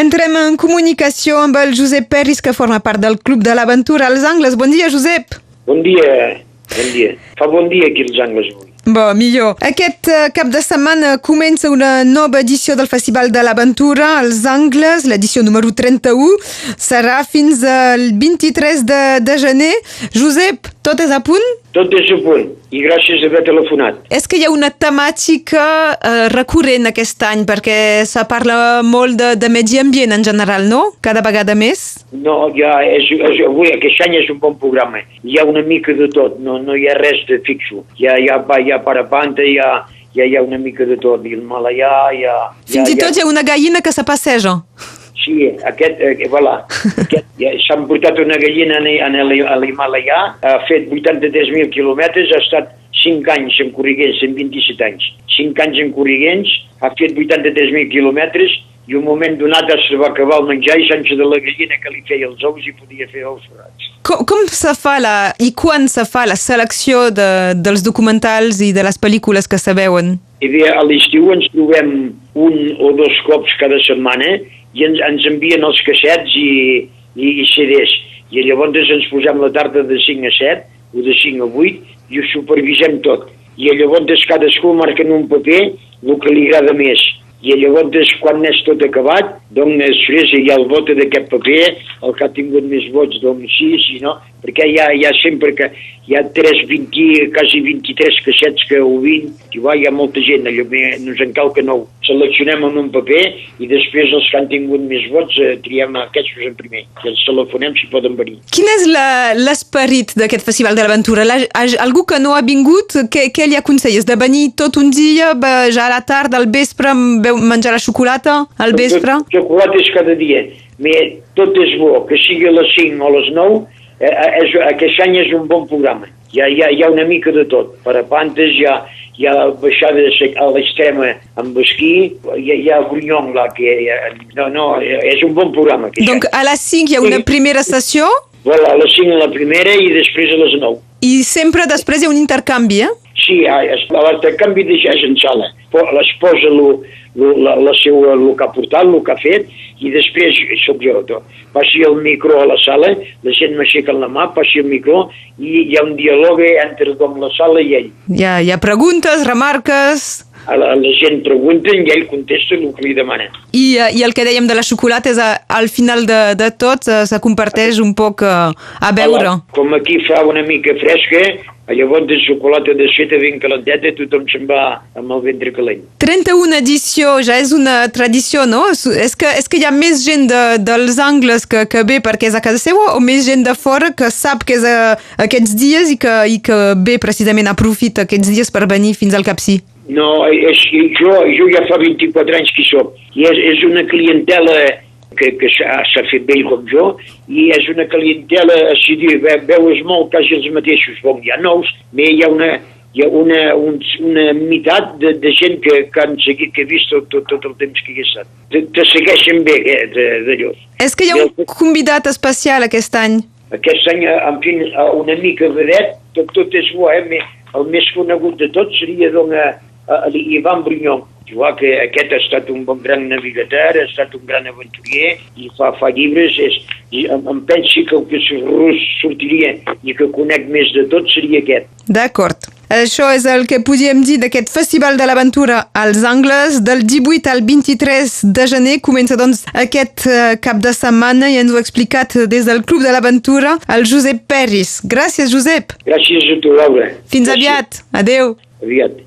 Entrem en comunicació amb el Josep Perris, que forma part del Club de l'Aventura als Angles. Bon dia, Josep. Bon dia, bon dia. Fa bon dia aquí als Angles avui. Bo, millor. Aquest uh, cap de setmana comença una nova edició del Festival de l'Aventura als Angles, l'edició número 31. Serà fins al 23 de, de gener. Josep, tot és a punt? Tot és a punt, i gràcies a haver telefonat. És que hi ha una temàtica eh, recurrent aquest any, perquè se parla molt de, de medi ambient en general, no? Cada vegada més? No, ja és, és, avui, aquest any és un bon programa. Hi ha una mica de tot, no, no hi ha res de fixo. Hi ha, hi ha, hi ha parapanta, hi ha, hi ha, hi ha una mica de tot. I el Malaià, hi ha... Fins hi ha, i tot hi ha una gallina que se passeja. Sí, aquest, eh, voilà. aquest, ja, S'han portat una gallina en, a l'Himalaià, ha fet 83.000 quilòmetres, ha estat 5 anys en corriguents, en 27 anys. 5 anys en corriguents, ha fet 83.000 quilòmetres i un moment donat es va acabar el menjar i sense de la gallina que li feia els ous i podia fer ous forats. Com, com se fa la, i quan se fa la selecció de, dels documentals i de les pel·lícules que se veuen? I bé, a l'estiu ens trobem un o dos cops cada setmana i ens, ens envien els cassets i, i, i CDs. I llavors ens posem la tarda de 5 a 7 o de 5 a 8 i ho supervisem tot. I llavors cadascú marca en un paper el que li agrada més. I llavors, quan és tot acabat, doncs després hi ha el vot d'aquest paper, el que ha tingut més vots, doncs sí, sí, no? Perquè hi ha, hi ha sempre que hi ha 3, 20, quasi 23 cassets que ho 20, i va, hi ha molta gent, allò nos en cal que no seleccionem en un paper i després els que han tingut més vots eh, triem aquests en primer i els telefonem si poden venir. Quin és l'esperit d'aquest Festival de l'Aventura? La- Algú que no ha vingut, què, què li aconselles? De venir tot un dia, ja a la tarda, al vespre, beu- menjar la xocolata al vespre? Xocolata és cada dia. Tot és bo, que sigui a les 5 o a les 9, eh, eh, és, aquest any és un bon programa. Hi ha, hi ha, hi ha una mica de tot. Per a pantes hi ha, hi ha baixades a l'extrema amb esquí, hi ha, hi ha Grunyon, là, que, eh, no, no, és un bon programa. Aquest Donc any. a les 5 hi ha una primera sessió Voilà, a les 5 la primera i després a les 9. i sempre després hi ha un intercanvi, eh? Sí, l'intercanvi de jazz en sala. Po- Es posa lo, lo, la, la seva, el que ha portat, el que ha fet, i després sóc jo. To. Passi el micro a la sala, la gent m'aixeca la mà, passi el micro, i hi ha un diàleg entre com la sala i ell. Hi ha, hi ha preguntes, remarques... A la, la gent pregunta i ell contesta el que li demana. I, eh, I el que dèiem de la xocolata és a, al final de, de tot eh, se comparteix un poc eh, a veure. Com aquí fa una mica fresca, llavors de xocolata de seta ben calenteta, tothom se'n va amb el ventre calent. 31 edició ja és una tradició, no? És que, és que hi ha més gent de, dels angles que, que ve perquè és a casa seva o més gent de fora que sap que és a, aquests dies i que, i que ve precisament aprofita aquests dies per venir fins al Capcí? No, és, jo, jo ja fa 24 anys que soc, i és, és una clientela que, que s'ha s'ha fet vell com jo, i és una clientela, si diu, ve, veus molt quasi els mateixos, bon, hi ha nous, però hi ha una, hi ha una, un, una meitat de, de gent que, que han seguit, que he vist tot, tot, tot el temps que hi he estat. Te, te segueixen bé, eh, de- d'allò. És que hi ha un convidat especial aquest any. Aquest any, en fi, una mica vedet, tot, tot és bo, eh? El més conegut de tots seria doncs, a, a Ivan Brignon. Igual que aquest ha estat un bon gran navigator, ha estat un gran aventurier i fa, fa llibres. És, i em, em pensi que el que rus sortiria i que conec més de tot seria aquest. D'acord. Això és el que podíem dir d'aquest Festival de l'Aventura als Angles. Del 18 al 23 de gener comença doncs aquest eh, cap de setmana i ens ho ha explicat des del Club de l'Aventura el Josep Peris. Gràcies, Josep. Gràcies a tu, Laura. Fins Gràcies. aviat. Adeu. Aviat.